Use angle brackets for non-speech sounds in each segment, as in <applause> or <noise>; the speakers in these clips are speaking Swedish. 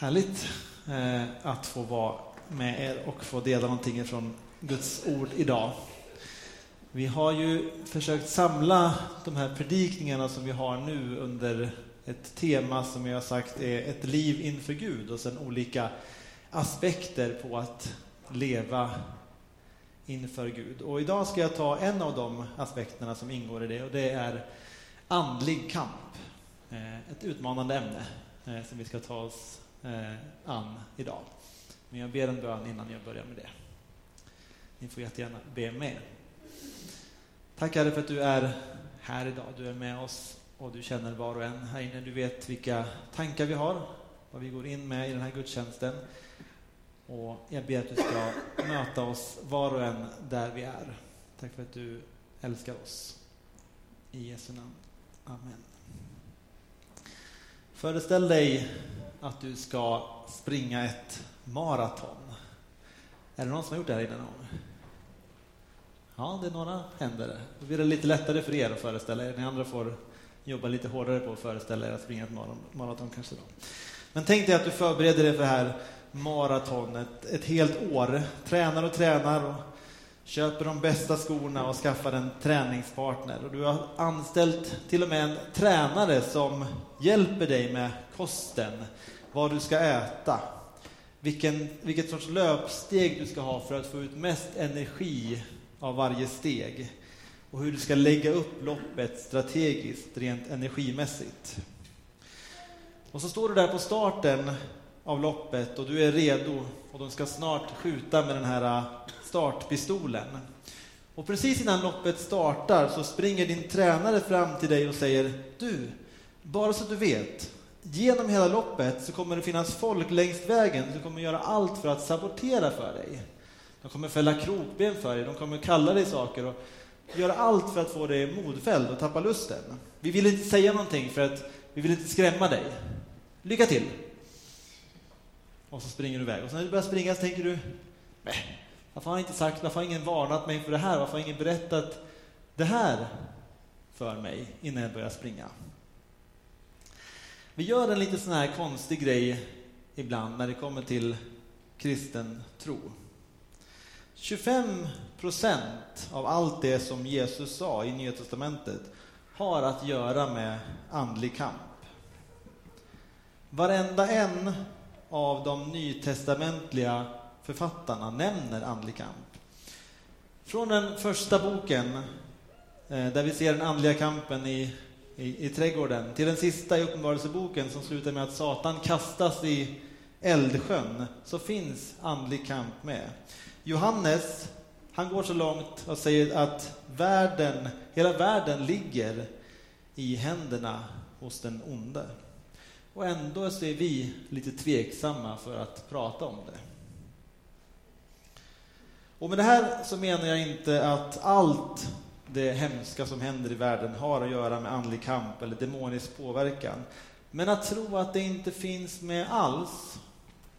Härligt eh, att få vara med er och få dela någonting från Guds ord idag. Vi har ju försökt samla de här predikningarna som vi har nu under ett tema som jag har sagt är ett liv inför Gud och sen olika aspekter på att leva inför Gud. Och idag ska jag ta en av de aspekterna som ingår i det och det är andlig kamp. Eh, ett utmanande ämne eh, som vi ska ta oss eh, an idag. Men jag ber en bön innan jag börjar med det. Ni får jättegärna be med. Tack Herre för att du är här idag. Du är med oss och du känner var och en här inne. Du vet vilka tankar vi har, vad vi går in med i den här gudstjänsten. Och jag ber att du ska möta oss var och en där vi är. Tack för att du älskar oss. I Jesu namn. Amen. Föreställ dig att du ska springa ett maraton. Är det någon som har gjort det här innan? Ja, det är några händer. Då blir det lite lättare för er att föreställa er. Ni andra får jobba lite hårdare på att föreställa er att springa ett maraton kanske. Då. Men tänk dig att du förbereder dig för det här maratonet ett helt år. Tränar och tränar och köper de bästa skorna och skaffar en träningspartner. Och du har anställt till och med en tränare som hjälper dig med kosten, vad du ska äta, vilken, vilket sorts löpsteg du ska ha för att få ut mest energi av varje steg och hur du ska lägga upp loppet strategiskt, rent energimässigt. Och så står du där på starten av loppet och du är redo och de ska snart skjuta med den här startpistolen. Och precis innan loppet startar så springer din tränare fram till dig och säger Du, bara så du vet, genom hela loppet så kommer det finnas folk längs vägen som kommer göra allt för att sabotera för dig. De kommer fälla krokben för dig, de kommer kalla dig saker och göra allt för att få dig modfälld och tappa lusten. Vi vill inte säga någonting för att vi vill inte skrämma dig. Lycka till! Och så springer du iväg. Och när du börjar springa så tänker du, nej, varför har han inte sagt, varför har ingen varnat mig för det här? Varför har ingen berättat det här för mig innan jag börjar springa? Vi gör en lite sån här konstig grej ibland när det kommer till kristen tro. 25 procent av allt det som Jesus sa i Nya Testamentet har att göra med andlig kamp. Varenda en av de nytestamentliga författarna nämner andlig kamp. Från den första boken, eh, där vi ser den andliga kampen i, i, i trädgården, till den sista i Uppenbarelseboken som slutar med att Satan kastas i eldsjön, så finns andlig kamp med. Johannes, han går så långt och säger att världen, hela världen ligger i händerna hos den onde. Och ändå är vi lite tveksamma för att prata om det. Och med det här så menar jag inte att allt det hemska som händer i världen har att göra med andlig kamp eller demonisk påverkan. Men att tro att det inte finns med alls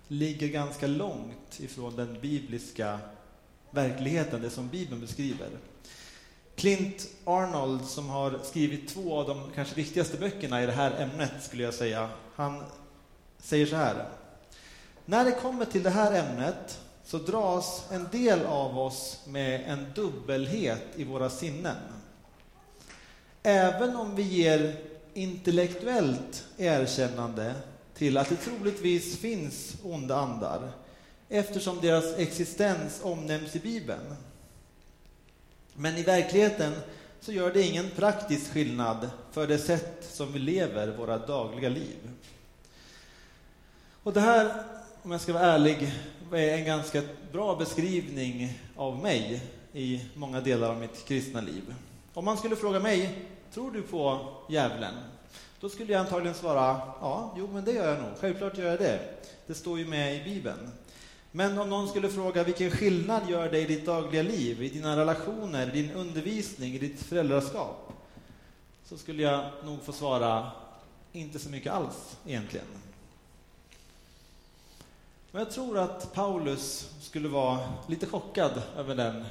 ligger ganska långt ifrån den bibliska verkligheten, det som Bibeln beskriver. Clint Arnold, som har skrivit två av de kanske viktigaste böckerna i det här ämnet, skulle jag säga, han säger så här. När det kommer till det här ämnet så dras en del av oss med en dubbelhet i våra sinnen. Även om vi ger intellektuellt erkännande till att det troligtvis finns onda andar eftersom deras existens omnämns i Bibeln. Men i verkligheten så gör det ingen praktisk skillnad för det sätt som vi lever våra dagliga liv. Och det här, om jag ska vara ärlig, en ganska bra beskrivning av mig i många delar av mitt kristna liv. Om man skulle fråga mig, tror du på djävulen? Då skulle jag antagligen svara, ja, jo men det gör jag nog, självklart gör jag det. Det står ju med i Bibeln. Men om någon skulle fråga vilken skillnad gör det i ditt dagliga liv, i dina relationer, i din undervisning, i ditt föräldraskap? Så skulle jag nog få svara, inte så mycket alls egentligen. Men jag tror att Paulus skulle vara lite chockad över den,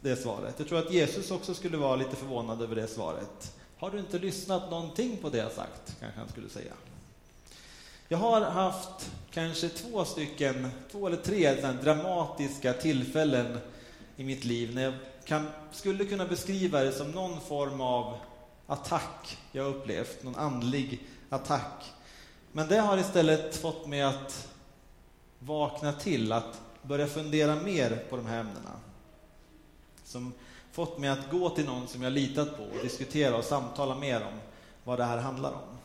det svaret. Jag tror att Jesus också skulle vara lite förvånad över det svaret. Har du inte lyssnat någonting på det jag sagt? Kanske han skulle säga. Jag har haft kanske två stycken, två eller tre dramatiska tillfällen i mitt liv när jag kan, skulle kunna beskriva det som någon form av attack jag upplevt, någon andlig attack. Men det har istället fått mig att vakna till, att börja fundera mer på de här ämnena. Som fått mig att gå till någon som jag litat på och diskutera och samtala mer om vad det här handlar om.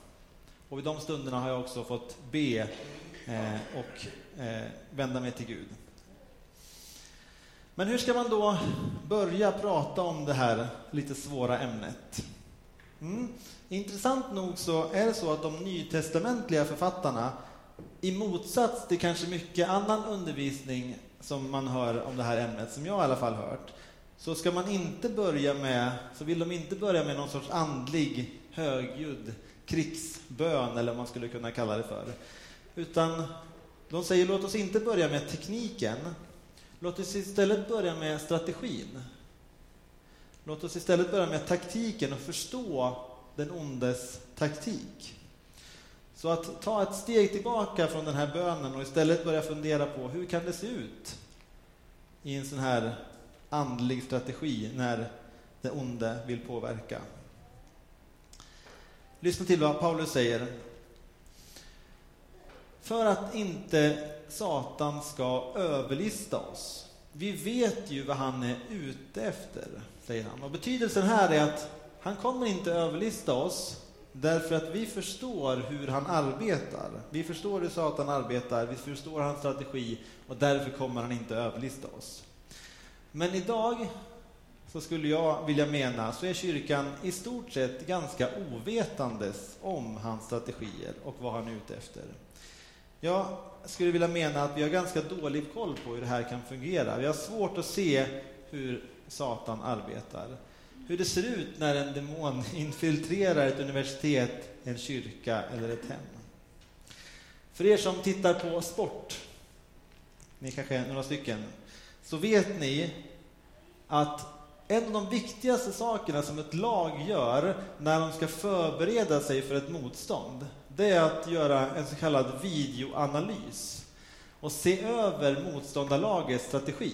Och vid de stunderna har jag också fått be eh, och eh, vända mig till Gud. Men hur ska man då börja prata om det här lite svåra ämnet? Mm. Intressant nog så är det så att de nytestamentliga författarna i motsats till kanske mycket annan undervisning som man hör om det här ämnet, som jag i alla fall hört, så ska man inte börja med, så vill de inte börja med någon sorts andlig, högljudd krigsbön, eller vad man skulle kunna kalla det för. Utan de säger, låt oss inte börja med tekniken, låt oss istället börja med strategin. Låt oss istället börja med taktiken och förstå den ondes taktik. Så att ta ett steg tillbaka från den här bönen och istället börja fundera på hur kan det se ut i en sån här andlig strategi när det onde vill påverka. Lyssna till vad Paulus säger. För att inte Satan ska överlista oss. Vi vet ju vad han är ute efter, säger han. Och betydelsen här är att han kommer inte överlista oss därför att vi förstår hur han arbetar. Vi förstår hur Satan arbetar, vi förstår hans strategi och därför kommer han inte överlista oss. Men idag så skulle jag vilja mena så är kyrkan i stort sett ganska ovetandes om hans strategier och vad han är ute efter. Jag skulle vilja mena att vi har ganska dålig koll på hur det här kan fungera. Vi har svårt att se hur Satan arbetar. Hur det ser ut när en demon <laughs> infiltrerar ett universitet, en kyrka eller ett hem. För er som tittar på sport, ni kanske är några stycken, så vet ni att en av de viktigaste sakerna som ett lag gör när de ska förbereda sig för ett motstånd, det är att göra en så kallad videoanalys och se över motståndarlagets strategi.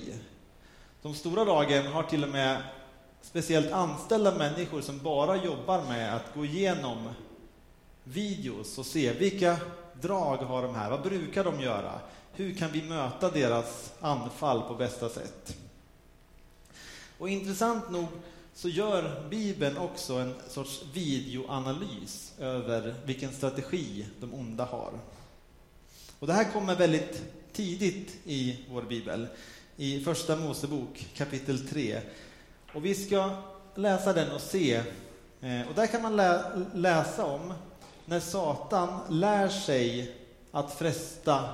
De stora lagen har till och med speciellt anställda människor som bara jobbar med att gå igenom videos och se vilka drag har de här, vad brukar de göra? Hur kan vi möta deras anfall på bästa sätt? Och intressant nog så gör Bibeln också en sorts videoanalys över vilken strategi de onda har. Och det här kommer väldigt tidigt i vår bibel, i Första Mosebok kapitel 3. Och vi ska läsa den och se. Eh, och där kan man lä läsa om när Satan lär sig att fresta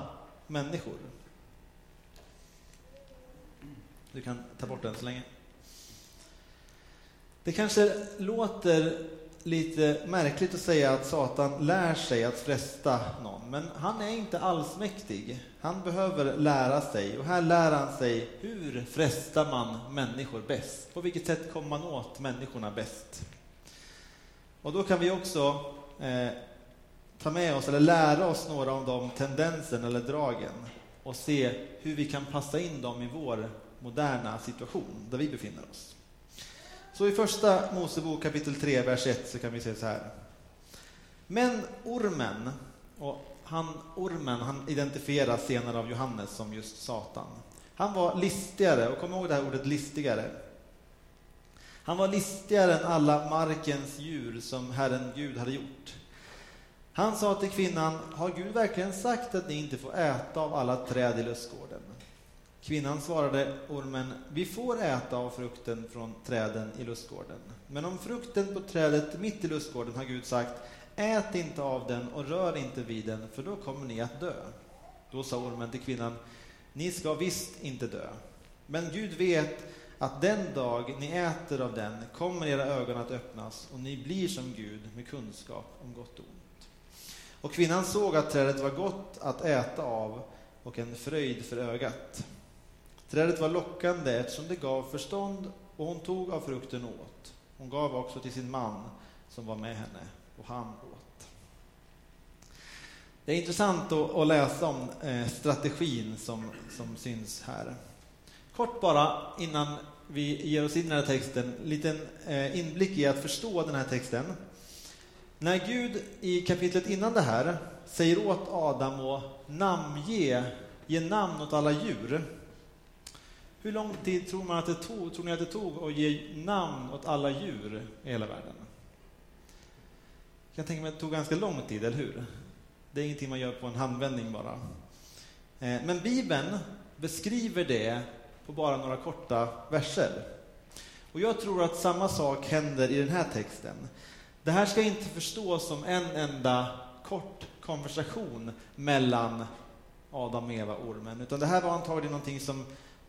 människor. Du kan ta bort den så länge. Det kanske låter lite märkligt att säga att Satan lär sig att fresta någon, men han är inte allsmäktig. Han behöver lära sig och här lär han sig hur frestar man människor bäst? På vilket sätt kommer man åt människorna bäst? Och då kan vi också eh, ta med oss eller lära oss några av de tendenserna eller dragen och se hur vi kan passa in dem i vår moderna situation där vi befinner oss. Så i första Mosebok kapitel 3, vers 1 så kan vi se så här. Men ormen, och han, ormen han identifieras senare av Johannes som just Satan. Han var listigare, och kom ihåg det här ordet listigare. Han var listigare än alla markens djur som Herren Gud hade gjort. Han sa till kvinnan, har Gud verkligen sagt att ni inte får äta av alla träd i lustgården? Kvinnan svarade ormen, vi får äta av frukten från träden i lustgården. Men om frukten på trädet mitt i lustgården har Gud sagt, ät inte av den och rör inte vid den, för då kommer ni att dö. Då sa ormen till kvinnan, ni ska visst inte dö. Men Gud vet att den dag ni äter av den kommer era ögon att öppnas och ni blir som Gud med kunskap om gott och ont. Och kvinnan såg att trädet var gott att äta av och en fröjd för ögat. Trädet var lockande eftersom det gav förstånd och hon tog av frukten och åt. Hon gav också till sin man som var med henne och han åt. Det är intressant att, läsa om eh, strategin som, som syns här. Kort bara innan vi ger oss in i den här texten, en liten eh, inblick i att förstå den här texten. När Gud i kapitlet innan det här säger åt Adam att namnge, ge namn åt alla djur. Hur lång tid tror, man att det tog, tror ni att det tog att ge namn åt alla djur i hela världen? Jag kan tänka mig att det tog ganska lång tid, eller hur? Det är ingenting man gör på en handvändning bara. Eh, men Bibeln beskriver det på bara några korta verser. Och jag tror att samma sak händer i den här texten. Det här ska inte förstås som en enda kort konversation mellan Adam, Eva och ormen, utan det här var antagligen någonting som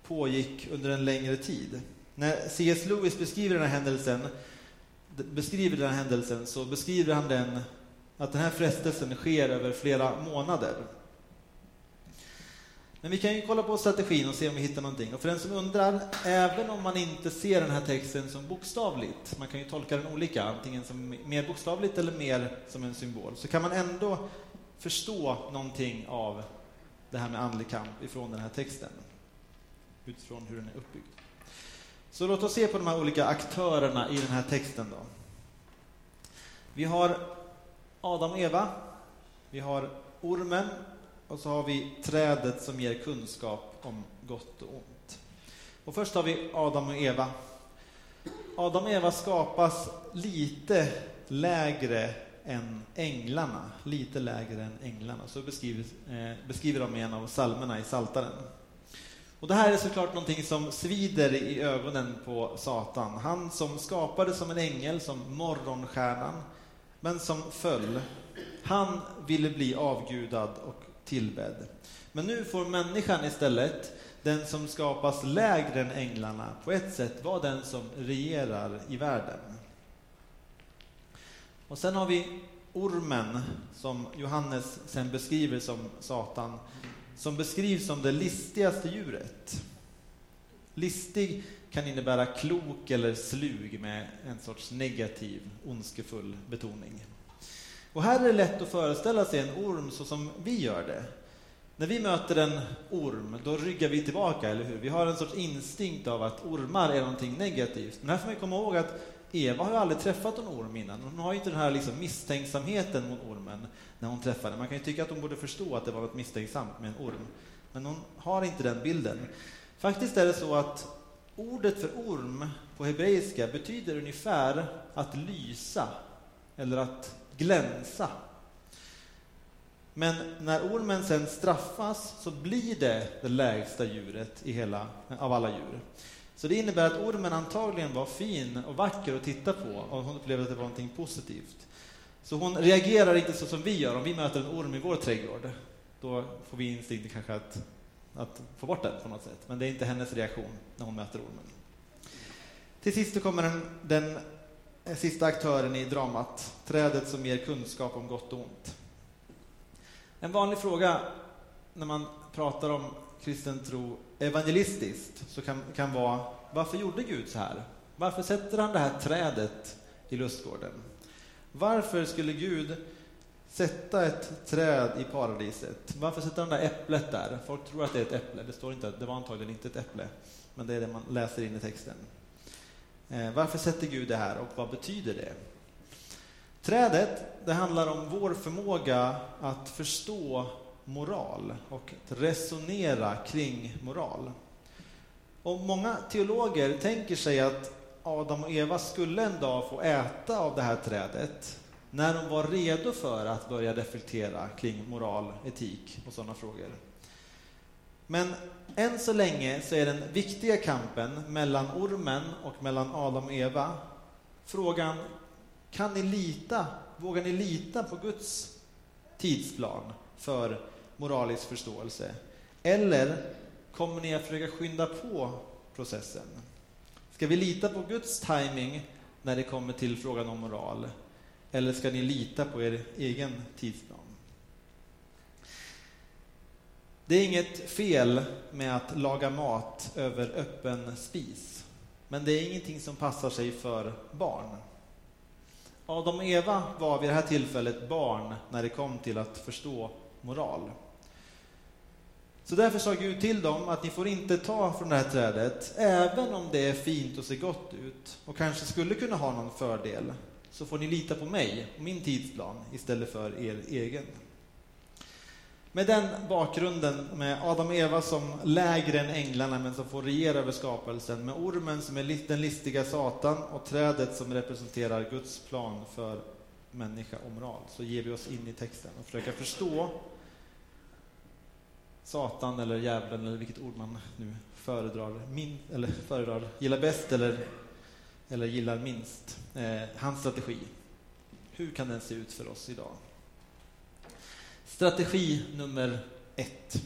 pågick under en längre tid. När C.S. Lewis beskriver den här händelsen, beskriver den här händelsen så beskriver han den att den här frestelsen sker över flera månader. Men vi kan ju kolla på strategin och se om vi hittar någonting. Och för den som undrar, även om man inte ser den här texten som bokstavligt, man kan ju tolka den olika, antingen som mer bokstavligt eller mer som en symbol, så kan man ändå förstå någonting av det här med andlig kamp ifrån den här texten, utifrån hur den är uppbyggd. Så låt oss se på de här olika aktörerna i den här texten då. Vi har Adam och Eva, vi har ormen och så har vi trädet som ger kunskap om gott och ont. Och först har vi Adam och Eva. Adam och Eva skapas lite lägre än änglarna, lite lägre än änglarna. Så beskriver, eh, beskriver de i en av psalmerna i Saltaren. Och det här är såklart någonting som svider i ögonen på Satan. Han som skapades som en ängel, som morgonstjärnan, men som föll. Han ville bli avgudad och tillbedd. Men nu får människan istället, den som skapas lägre än änglarna, på ett sätt vara den som regerar i världen. Och sen har vi ormen, som Johannes sen beskriver som Satan, som beskrivs som det listigaste djuret. Listig kan innebära klok eller slug med en sorts negativ, ondskefull betoning. Och här är det lätt att föreställa sig en orm så som vi gör det. När vi möter en orm, då ryggar vi tillbaka, eller hur? Vi har en sorts instinkt av att ormar är någonting negativt. Men här får man komma ihåg att Eva har ju aldrig träffat en orm innan. Hon har ju inte den här liksom misstänksamheten mot ormen när hon träffar den. Man kan ju tycka att hon borde förstå att det var något misstänksamt med en orm. Men hon har inte den bilden. Faktiskt är det så att ordet för orm på hebreiska betyder ungefär att lysa eller att glänsa. Men när ormen sen straffas så blir det det lägsta djuret i hela, av alla djur. Så det innebär att ormen antagligen var fin och vacker att titta på och hon upplevde att det var någonting positivt. Så hon reagerar inte så som vi gör om vi möter en orm i vår trädgård. Då får vi instinkt kanske att, att få bort den på något sätt. Men det är inte hennes reaktion när hon möter ormen. Till sist kommer den, den sista aktören i dramat, trädet som ger kunskap om gott och ont. En vanlig fråga när man pratar om kristen tro evangelistiskt så kan, kan vara varför gjorde Gud så här? Varför sätter han det här trädet i lustgården? Varför skulle Gud sätta ett träd i paradiset? Varför sätter han det där äpplet där? Folk tror att det är ett äpple. Det står inte, det var antagligen inte ett äpple, men det är det man läser in i texten. Eh, varför sätter Gud det här och vad betyder det? Trädet, det handlar om vår förmåga att förstå moral och att resonera kring moral. Och många teologer tänker sig att Adam och Eva skulle en dag få äta av det här trädet när de var redo för att börja reflektera kring moral, etik och sådana frågor. Men än så länge så är den viktiga kampen mellan ormen och mellan Adam och Eva frågan, kan ni lita, vågar ni lita på Guds tidsplan för moralisk förståelse? Eller kommer ni att försöka skynda på processen? Ska vi lita på Guds timing när det kommer till frågan om moral? Eller ska ni lita på er egen tidsplan? Det är inget fel med att laga mat över öppen spis, men det är ingenting som passar sig för barn. Adam och Eva var vid det här tillfället barn när det kom till att förstå moral. Så därför sa Gud till dem att ni får inte ta från det här trädet, även om det är fint och ser gott ut och kanske skulle kunna ha någon fördel, så får ni lita på mig och min tidsplan istället för er egen. Med den bakgrunden, med Adam och Eva som lägre än änglarna men som får regera över skapelsen, med ormen som är den listiga Satan och trädet som representerar Guds plan för människa och moral, så ger vi oss in i texten och försöker förstå Satan eller djävulen eller vilket ord man nu föredrar, min, eller föredrar gillar bäst eller, eller gillar minst. Eh, hans strategi. Hur kan den se ut för oss idag? Strategi nummer ett.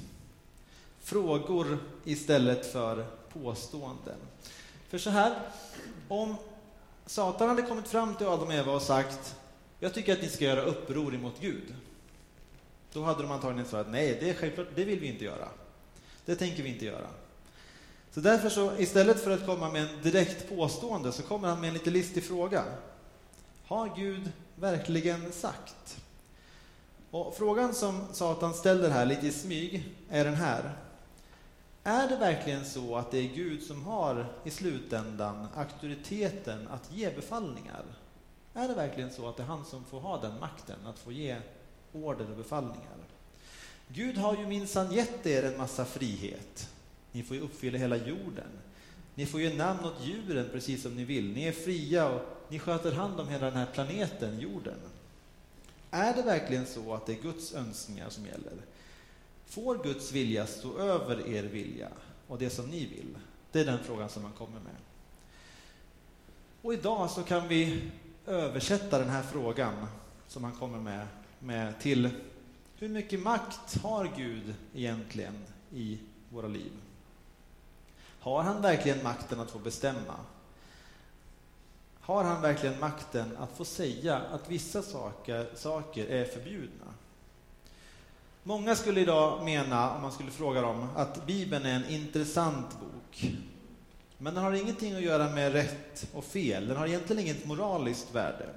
Frågor istället för påståenden. För så här, om Satan hade kommit fram till Adam och Eva och sagt jag tycker att ni ska göra uppror emot Gud. Då hade de antagligen svarat nej, det är självklart, det vill vi inte göra. Det tänker vi inte göra. Så därför så, istället för att komma med en direkt påstående, så kommer han med en lite listig fråga. Har Gud verkligen sagt? Och frågan som Satan ställer här lite i smyg är den här. Är det verkligen så att det är Gud som har i slutändan auktoriteten att ge befallningar? Är det verkligen så att det är han som får ha den makten att få ge order och befallningar? Gud har ju minsann gett er en massa frihet. Ni får ju uppfylla hela jorden. Ni får ge namn åt djuren precis som ni vill. Ni är fria och ni sköter hand om hela den här planeten, jorden. Är det verkligen så att det är Guds önskningar som gäller? Får Guds vilja stå över er vilja och det som ni vill? Det är den frågan som man kommer med. Och idag så kan vi översätta den här frågan som han kommer med, med till hur mycket makt har Gud egentligen i våra liv? Har han verkligen makten att få bestämma? Har han verkligen makten att få säga att vissa saker, saker är förbjudna? Många skulle idag mena, om man skulle fråga dem, att Bibeln är en intressant bok. Men den har ingenting att göra med rätt och fel. Den har egentligen inget moraliskt värde.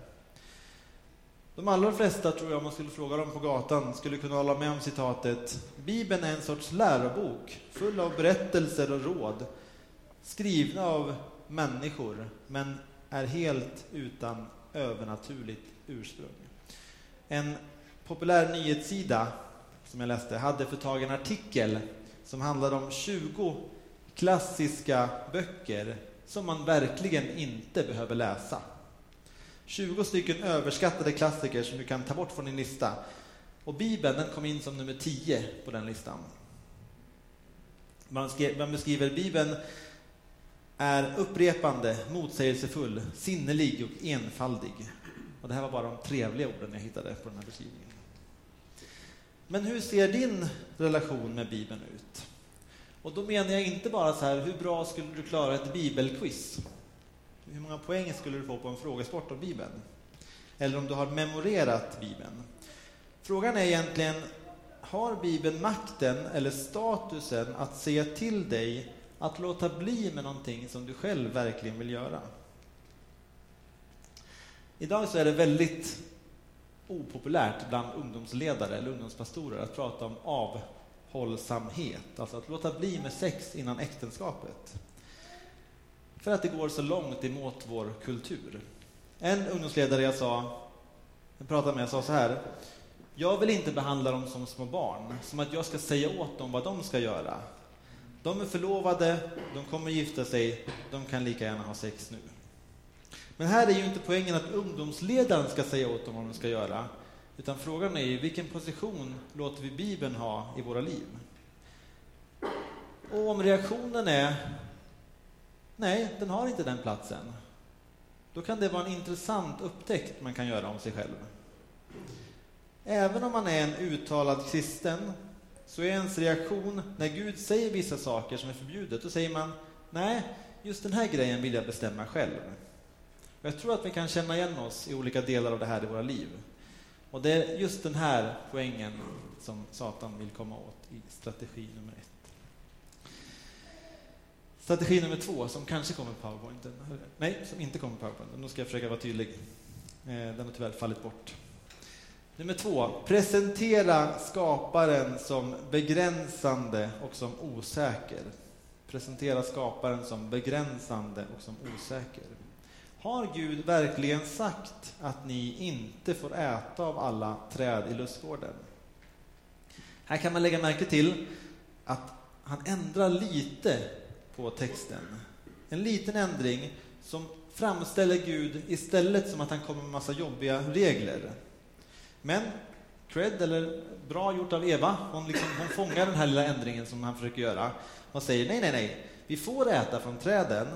De allra flesta, tror jag, om man skulle fråga dem på gatan, skulle kunna hålla med om citatet Bibeln är en sorts lärobok full av berättelser och råd skrivna av människor, men är helt utan övernaturligt ursprung. En populär nyhetssida som jag läste hade för tag en artikel som handlade om 20 klassiska böcker som man verkligen inte behöver läsa. 20 stycken överskattade klassiker som du kan ta bort från din lista. Och Bibeln den kom in som nummer 10 på den listan. Man, skrev, man beskriver Bibeln är upprepande, motsägelsefull, sinnerlig och enfaldig. Och det här var bara de trevliga orden jag hittade på den här beskrivningen. Men hur ser din relation med Bibeln ut? Och då menar jag inte bara så här, hur bra skulle du klara ett bibelquiz? Hur många poäng skulle du få på en frågesport om Bibeln? Eller om du har memorerat Bibeln? Frågan är egentligen, har Bibeln makten eller statusen att säga till dig att låta bli med någonting som du själv verkligen vill göra? Idag så är det väldigt opopulärt bland ungdomsledare eller ungdomspastorer att prata om avhållsamhet, alltså att låta bli med sex innan äktenskapet. För att det går så långt emot vår kultur. En ungdomsledare jag sa, jag pratade med, sa så här. Jag vill inte behandla dem som små barn, som att jag ska säga åt dem vad de ska göra. De är förlovade, de kommer gifta sig, de kan lika gärna ha sex nu. Men här är ju inte poängen att ungdomsledaren ska säga åt dem vad de ska göra, utan frågan är ju vilken position låter vi Bibeln ha i våra liv? Och om reaktionen är nej, den har inte den platsen, då kan det vara en intressant upptäckt man kan göra om sig själv. Även om man är en uttalad kristen så är ens reaktion när Gud säger vissa saker som är förbjudet, då säger man nej, just den här grejen vill jag bestämma själv. Och jag tror att vi kan känna igen oss i olika delar av det här i våra liv. Och det är just den här poängen som Satan vill komma åt i strategi nummer ett. Strategi nummer två, som kanske kommer på powerpointen. Nej, som inte kommer på powerpointen. då ska jag försöka vara tydlig. Eh, den har tyvärr fallit bort. Nummer två, presentera skaparen som begränsande och som osäker. Presentera skaparen som begränsande och som osäker. Har Gud verkligen sagt att ni inte får äta av alla träd i lustgården? Här kan man lägga märke till att han ändrar lite på texten. En liten ändring som framställer Gud istället som att han kommer med massa jobbiga regler. Men cred, eller bra gjort av Eva, hon, liksom, hon fångar den här lilla ändringen som han försöker göra och säger nej, nej, nej, vi får äta från träden,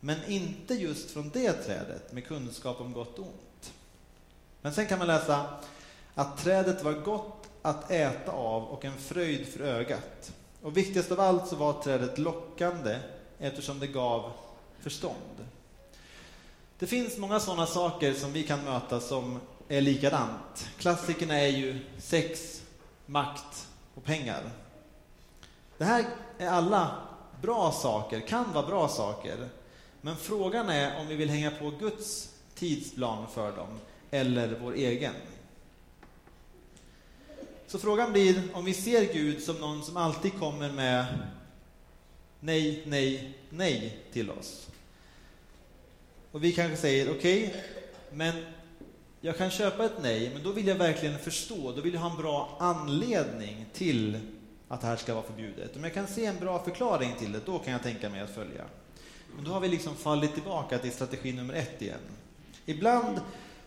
men inte just från det trädet med kunskap om gott och ont. Men sen kan man läsa att trädet var gott att äta av och en fröjd för ögat. Och viktigast av allt så var trädet lockande eftersom det gav förstånd. Det finns många sådana saker som vi kan möta som är likadant. Klassikerna är ju sex, makt och pengar. Det här är alla bra saker, kan vara bra saker. Men frågan är om vi vill hänga på Guds tidsplan för dem eller vår egen. Så frågan blir om vi ser Gud som någon som alltid kommer med nej, nej, nej till oss. Och vi kanske säger okej, okay, men jag kan köpa ett nej, men då vill jag verkligen förstå, då vill jag ha en bra anledning till att det här ska vara förbjudet. Om jag kan se en bra förklaring till det, då kan jag tänka mig att följa. Men då har vi liksom fallit tillbaka till strategi nummer ett igen. Ibland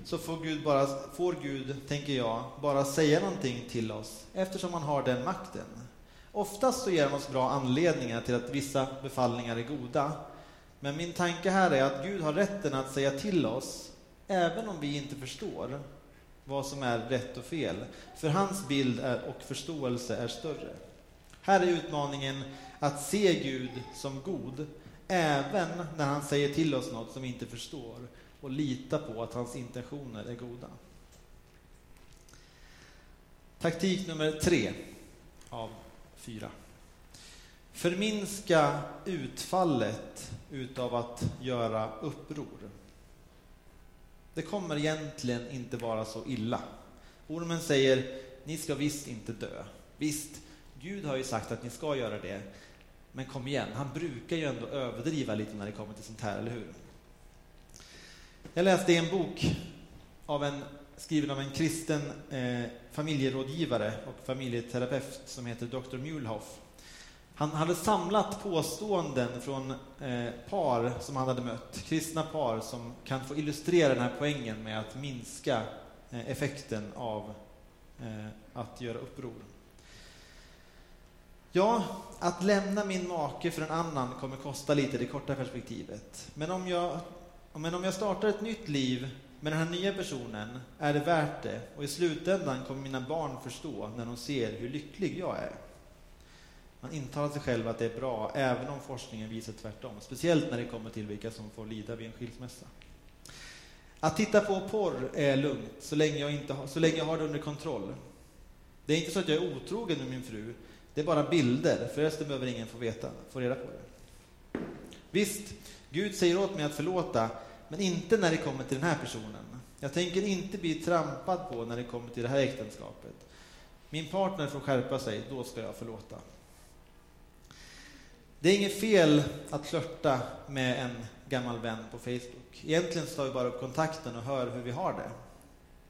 så får Gud, bara, får Gud, tänker jag, bara säga någonting till oss eftersom han har den makten. Oftast så ger han oss bra anledningar till att vissa befallningar är goda. Men min tanke här är att Gud har rätten att säga till oss även om vi inte förstår vad som är rätt och fel. För hans bild är, och förståelse är större. Här är utmaningen att se Gud som god, även när han säger till oss något som vi inte förstår och lita på att hans intentioner är goda. Taktik nummer tre av fyra. Förminska utfallet utav att göra uppror. Det kommer egentligen inte vara så illa. Ormen säger, ni ska visst inte dö. Visst, Gud har ju sagt att ni ska göra det. Men kom igen, han brukar ju ändå överdriva lite när det kommer till sånt här, eller hur? Jag läste en bok av en, skriven av en kristen eh, familjerådgivare och familjeterapeut som heter Dr. Muehlhoff. Han hade samlat påståenden från eh, par som han hade mött, kristna par som kan få illustrera den här poängen med att minska eh, effekten av eh, att göra uppror. Ja, att lämna min make för en annan kommer kosta lite i det korta perspektivet. Men om jag, men om jag startar ett nytt liv med den här nya personen är det värt det och i slutändan kommer mina barn förstå när de ser hur lycklig jag är. Man intalar sig själv att det är bra, även om forskningen visar tvärtom. Speciellt när det kommer till vilka som får lida vid en skilsmässa. Att titta på porr är lugnt, så länge jag, inte har, så länge jag har det under kontroll. Det är inte så att jag är otrogen med min fru, det är bara bilder, förresten behöver ingen få, veta, få reda på det. Visst, Gud säger åt mig att förlåta, men inte när det kommer till den här personen. Jag tänker inte bli trampad på när det kommer till det här äktenskapet. Min partner får skärpa sig, då ska jag förlåta. Det är inget fel att flörta med en gammal vän på Facebook. Egentligen tar vi bara upp kontakten och hör hur vi har det.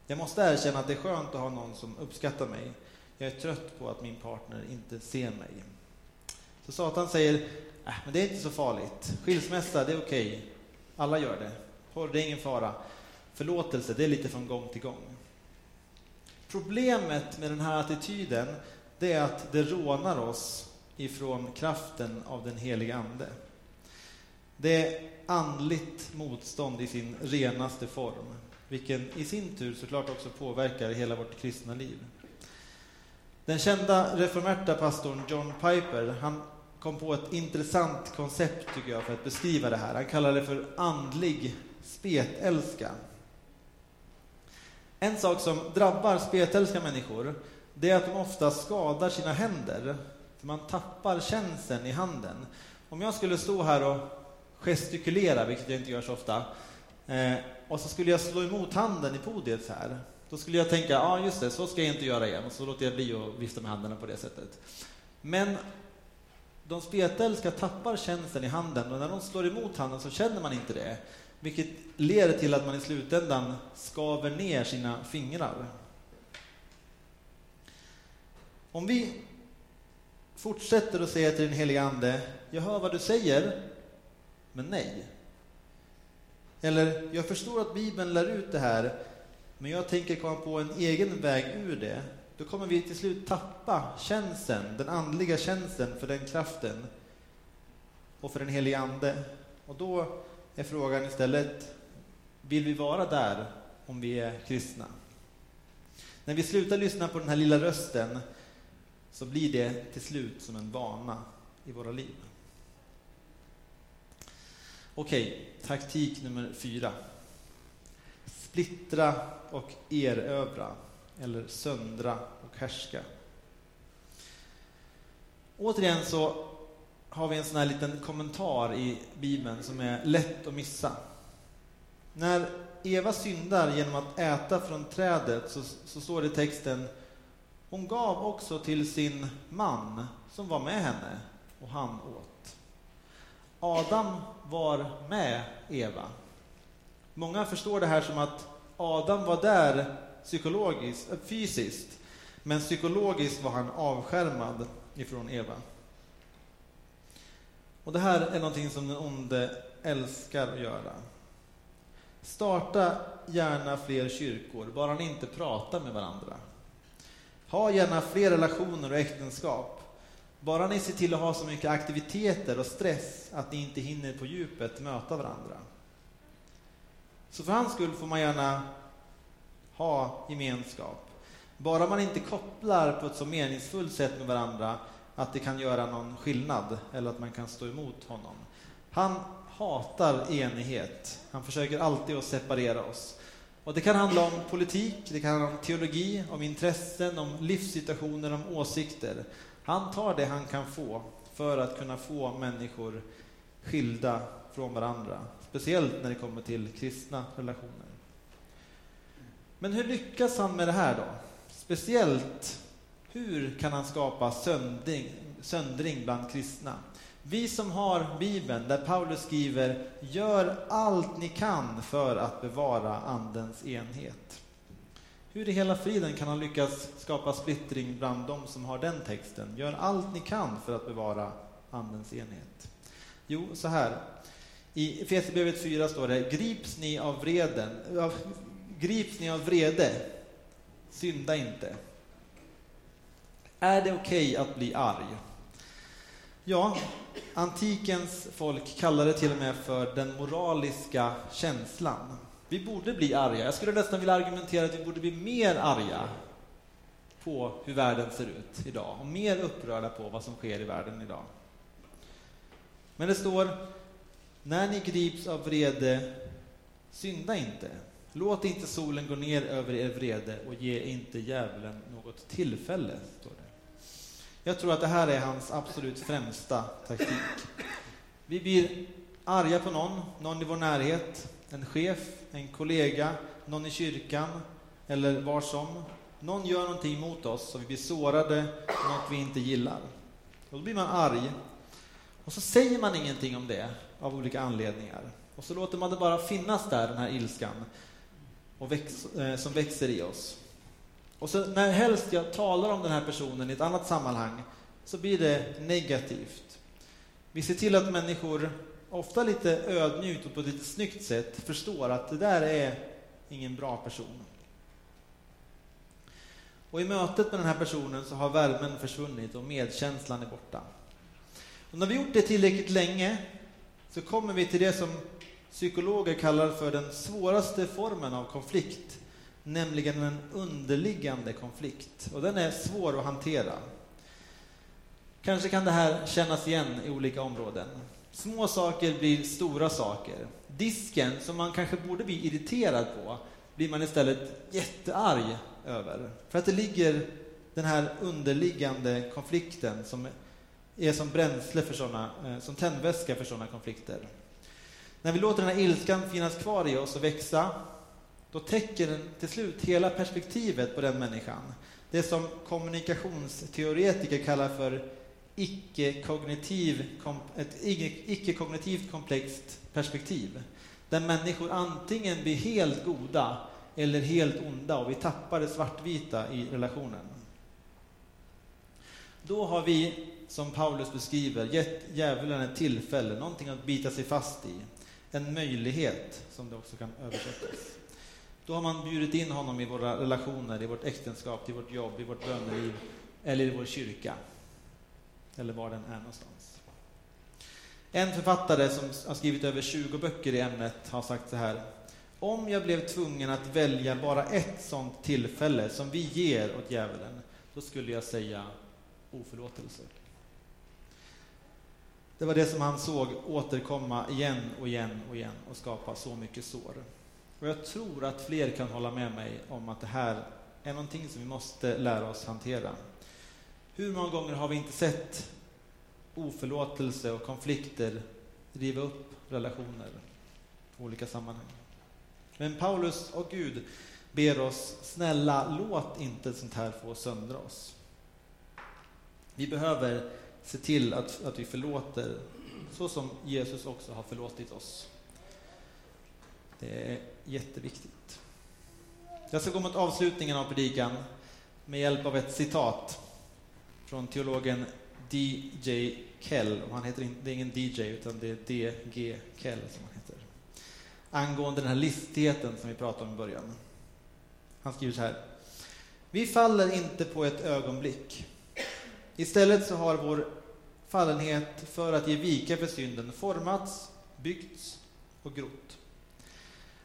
Jag måste erkänna att det är skönt att ha någon som uppskattar mig. Jag är trött på att min partner inte ser mig. Så Satan säger, äh, men det är inte så farligt. Skilsmässa, det är okej. Okay. Alla gör det. Porr, det är ingen fara. Förlåtelse, det är lite från gång till gång. Problemet med den här attityden, det är att det rånar oss ifrån kraften av den heliga Ande. Det är andligt motstånd i sin renaste form, vilken i sin tur såklart också påverkar hela vårt kristna liv. Den kända reformerta pastorn John Piper, han kom på ett intressant koncept tycker jag för att beskriva det här. Han kallar det för andlig spetälska. En sak som drabbar spetälska människor, det är att de ofta skadar sina händer för man tappar känseln i handen. Om jag skulle stå här och gestikulera, vilket jag inte gör så ofta, eh, och så skulle jag slå emot handen i podiet så här, då skulle jag tänka, ja ah, just det, så ska jag inte göra igen. Och så låter jag bli att vifta med händerna på det sättet. Men de spetälska tappar känseln i handen och när de slår emot handen så känner man inte det. Vilket leder till att man i slutändan skaver ner sina fingrar. Om vi fortsätter att säga till den helige Ande, jag hör vad du säger, men nej. Eller, jag förstår att Bibeln lär ut det här, men jag tänker komma på en egen väg ur det. Då kommer vi till slut tappa känslan, den andliga tjänsten för den kraften och för den helige Ande. Och då är frågan istället, vill vi vara där om vi är kristna? När vi slutar lyssna på den här lilla rösten så blir det till slut som en vana i våra liv. Okej, taktik nummer fyra. Splittra och erövra, eller söndra och härska. Återigen så har vi en sån här liten kommentar i Bibeln som är lätt att missa. När Eva syndar genom att äta från trädet så, så står det i texten hon gav också till sin man som var med henne och han åt. Adam var med Eva. Många förstår det här som att Adam var där psykologiskt, eh, fysiskt, men psykologiskt var han avskärmad ifrån Eva. Och det här är någonting som den onde älskar att göra. Starta gärna fler kyrkor, bara ni inte pratar med varandra. Ha gärna fler relationer och äktenskap. Bara ni ser till att ha så mycket aktiviteter och stress att ni inte hinner på djupet möta varandra. Så för hans skull får man gärna ha gemenskap. Bara man inte kopplar på ett så meningsfullt sätt med varandra att det kan göra någon skillnad eller att man kan stå emot honom. Han hatar enighet. Han försöker alltid att separera oss. Och det kan handla om politik, det kan handla om teologi, om intressen, om livssituationer, om åsikter. Han tar det han kan få för att kunna få människor skilda från varandra. Speciellt när det kommer till kristna relationer. Men hur lyckas han med det här då? Speciellt, hur kan han skapa söndring, söndring bland kristna? Vi som har Bibeln, där Paulus skriver ”Gör allt ni kan för att bevara Andens enhet”. Hur i hela friden kan han lyckas skapa splittring bland de som har den texten? Gör allt ni kan för att bevara Andens enhet. Jo, så här. I Efesierbrevet 4 står det ”Grips ni av vreden, grips ni av vrede, synda inte”. Är det okej okay att bli arg? Ja, antikens folk kallade det till och med för den moraliska känslan. Vi borde bli arga. Jag skulle nästan vilja argumentera att vi borde bli mer arga på hur världen ser ut idag och mer upprörda på vad som sker i världen idag. Men det står, när ni grips av vrede, synda inte. Låt inte solen gå ner över er vrede och ge inte djävulen något tillfälle, står det. Jag tror att det här är hans absolut främsta taktik. Vi blir arga på någon, någon i vår närhet, en chef, en kollega, någon i kyrkan eller var som. Någon gör någonting mot oss och vi blir sårade, något vi inte gillar. Och då blir man arg. Och så säger man ingenting om det av olika anledningar. Och så låter man det bara finnas där, den här ilskan, och väx, eh, som växer i oss. Och så när helst jag talar om den här personen i ett annat sammanhang så blir det negativt. Vi ser till att människor, ofta lite ödmjukt och på ett lite snyggt sätt, förstår att det där är ingen bra person. Och i mötet med den här personen så har värmen försvunnit och medkänslan är borta. Och när vi gjort det tillräckligt länge så kommer vi till det som psykologer kallar för den svåraste formen av konflikt nämligen en underliggande konflikt. Och den är svår att hantera. Kanske kan det här kännas igen i olika områden. Små saker blir stora saker. Disken, som man kanske borde bli irriterad på, blir man istället jättearg över. För att det ligger den här underliggande konflikten som är som bränsle för sådana, eh, som tändväska för sådana konflikter. När vi låter den här ilskan finnas kvar i oss och växa då täcker den till slut hela perspektivet på den människan. Det som kommunikationsteoretiker kallar för icke-kognitiv, ett icke-kognitivt komplext perspektiv. Där människor antingen blir helt goda eller helt onda och vi tappar det svartvita i relationen. Då har vi, som Paulus beskriver, gett djävulen ett tillfälle, någonting att bita sig fast i. En möjlighet, som det också kan översättas. Då har man bjudit in honom i våra relationer, i vårt äktenskap, i vårt jobb, i vårt böneliv eller i vår kyrka. Eller var den är någonstans. En författare som har skrivit över 20 böcker i ämnet har sagt så här. Om jag blev tvungen att välja bara ett sådant tillfälle som vi ger åt djävulen, då skulle jag säga oförlåtelse. Det var det som han såg återkomma igen och igen och igen och skapa så mycket sår. Och jag tror att fler kan hålla med mig om att det här är någonting som vi måste lära oss hantera. Hur många gånger har vi inte sett oförlåtelse och konflikter riva upp relationer i olika sammanhang? Men Paulus och Gud ber oss, snälla låt inte sånt här få söndra oss. Vi behöver se till att, att vi förlåter så som Jesus också har förlåtit oss. Det är jätteviktigt. Jag ska gå mot avslutningen av predikan med hjälp av ett citat från teologen D.J. Kell. Han heter, det är ingen DJ, utan det är D.G. Kell som han heter. Angående den här listigheten som vi pratade om i början. Han skriver så här. Vi faller inte på ett ögonblick. Istället så har vår fallenhet för att ge vika för synden formats, byggts och grott.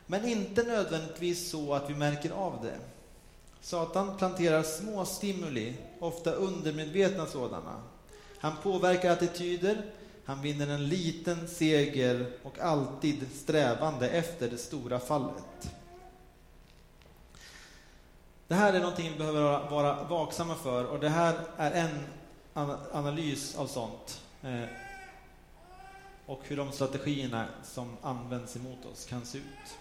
Men inte nödvändigtvis så att vi märker av det. Satan planterar små stimuli, ofta undermedvetna sådana. Han påverkar attityder, han vinner en liten seger och alltid strävande efter det stora fallet. Det här är någonting vi behöver vara vaksamma för och det här är en analys av sånt. Eh, och hur de strategierna som används emot oss kan se ut.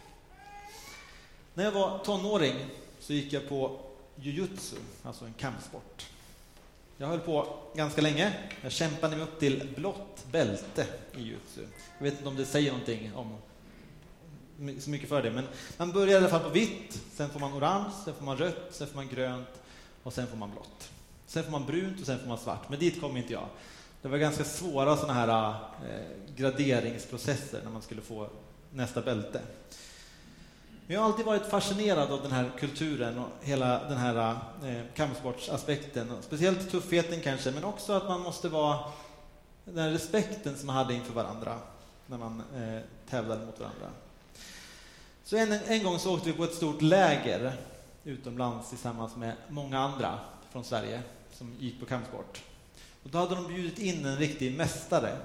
När jag var tonåring så gick jag på jujutsu, alltså en kampsport. Jag höll på ganska länge. Jag kämpade mig upp till blått bälte i jujutsu. Jag vet inte om det säger någonting om så mycket för det, men man börjar i alla fall på vitt, sen får man orange, sen får man rött, sen får man grönt och sen får man blått. Sen får man brunt och sen får man svart, men dit kom inte jag. Det var ganska svåra såna här eh, graderingsprocesser när man skulle få nästa bälte. Men jag har alltid varit fascinerad av den här kulturen och hela den här eh, kampsportsaspekten. Speciellt tuffheten kanske, men också att man måste vara den respekten som man hade inför varandra när man eh, tävlade mot varandra. Så en, en gång så åkte vi på ett stort läger utomlands tillsammans med många andra från Sverige som gick på kampsport. Och då hade de bjudit in en riktig mästare.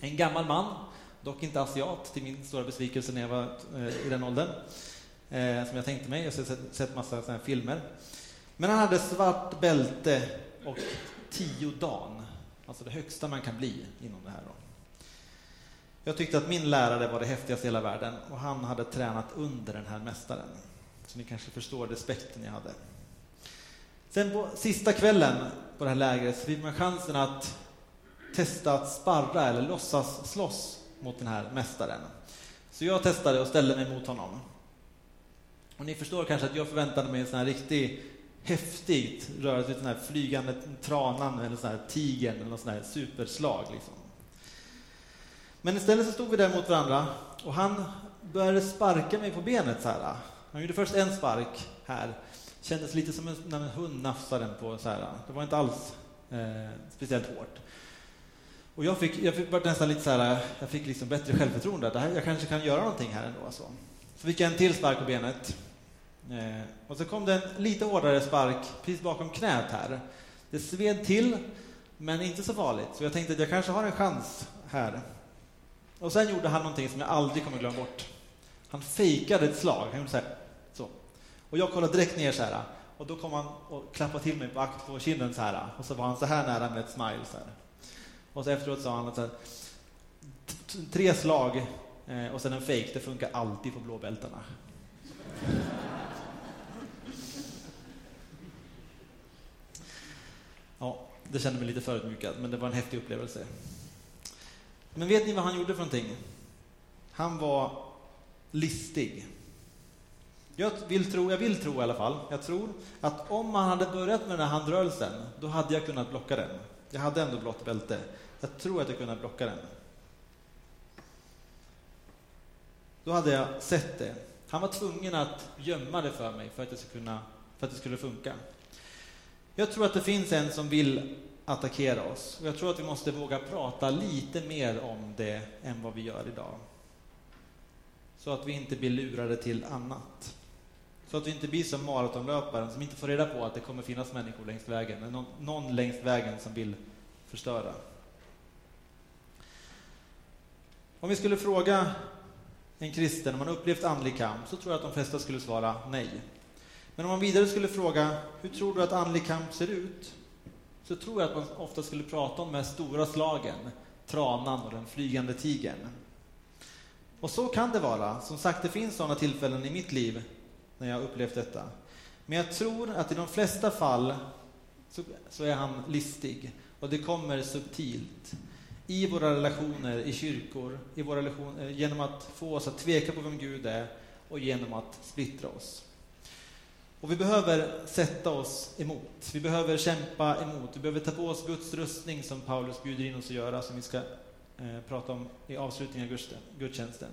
En gammal man dock inte asiat till min stora besvikelse när jag var eh, i den åldern, eh, som jag tänkte mig. Jag har sett, sett massa sådana filmer. Men han hade svart bälte och tio dan, alltså det högsta man kan bli inom det här. Då. Jag tyckte att min lärare var det häftigaste i hela världen och han hade tränat under den här mästaren. Så ni kanske förstår respekten jag hade. Sen på sista kvällen på det här lägret så fick man chansen att testa att sparra eller låtsas slåss mot den här mästaren. Så jag testade och ställde mig mot honom. Och ni förstår kanske att jag förväntade mig en sån här riktig häftigt rörelse, den här flygande tranan eller sån här tigern eller något sån här superslag. Liksom. Men istället så stod vi där mot varandra och han började sparka mig på benet så här. Han gjorde först en spark här. Kändes lite som en, när en hund nafsade den på så här. Det var inte alls eh, speciellt hårt. Och jag fick, jag fick nästan lite så här, jag fick liksom bättre självförtroende. Det här, jag kanske kan göra någonting här ändå. Så, så fick jag en till spark på benet. Eh, och så kom det en lite hårdare spark precis bakom knät här. Det sved till, men inte så farligt. Så jag tänkte att jag kanske har en chans här. Och sen gjorde han någonting som jag aldrig kommer glömma bort. Han fejkade ett slag. Han gjorde så här. Och jag kollade direkt ner så här. Och då kom han och klappade till mig på, på kinden så här. Och så var han så här nära med ett smile. Så här. Och så efteråt sa han att här, tre slag eh, och sen en fake, det funkar alltid på blåbältarna. <laughs> Ja, det kände mig lite förödmjukad, men det var en häftig upplevelse. Men vet ni vad han gjorde för någonting? Han var listig. Jag vill tro, jag vill tro i alla fall, jag tror att om man hade börjat med den här handrörelsen, då hade jag kunnat blocka den. Jag hade ändå blått bälte. Jag tror att jag kunnat blocka den. Då hade jag sett det. Han var tvungen att gömma det för mig för att det skulle, kunna, för att det skulle funka. Jag tror att det finns en som vill attackera oss. Och jag tror att vi måste våga prata lite mer om det än vad vi gör idag. Så att vi inte blir lurade till annat. Så att vi inte blir som maratonlöparen som inte får reda på att det kommer finnas människor längs vägen, någon, någon längs vägen som vill förstöra. Om vi skulle fråga en kristen om man upplevt andlig kamp så tror jag att de flesta skulle svara nej. Men om man vidare skulle fråga hur tror du att andlig kamp ser ut? Så tror jag att man ofta skulle prata om de här stora slagen, tranan och den flygande tigern. Och så kan det vara. Som sagt, det finns sådana tillfällen i mitt liv när jag upplevt detta. Men jag tror att i de flesta fall så, så är han listig och det kommer subtilt i våra relationer i kyrkor, i våra relationer, eh, genom att få oss att tveka på vem Gud är och genom att splittra oss. Och vi behöver sätta oss emot. Vi behöver kämpa emot. Vi behöver ta på oss Guds rustning som Paulus bjuder in oss att göra, som vi ska eh, prata om i avslutningen av gudstjänsten.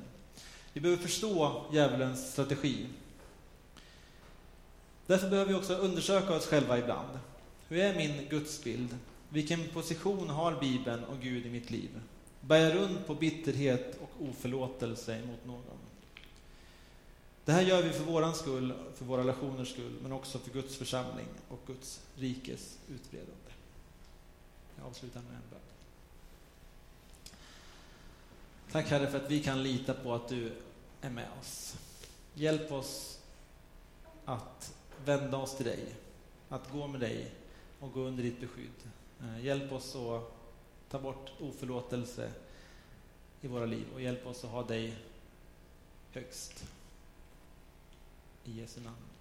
Vi behöver förstå djävulens strategi. Därför behöver vi också undersöka oss själva ibland. Hur är min gudsbild? Vilken position har Bibeln och Gud i mitt liv? Bär jag runt på bitterhet och oförlåtelse mot någon? Det här gör vi för våran skull, för våra relationers skull, men också för Guds församling och Guds rikes utbredande. Jag avslutar med en bön. Tack Herre för att vi kan lita på att du är med oss. Hjälp oss att vända oss till dig, att gå med dig och gå under ditt beskydd. Eh, hjälp oss att ta bort oförlåtelse i våra liv och hjälp oss att ha dig högst. I Jesu namn.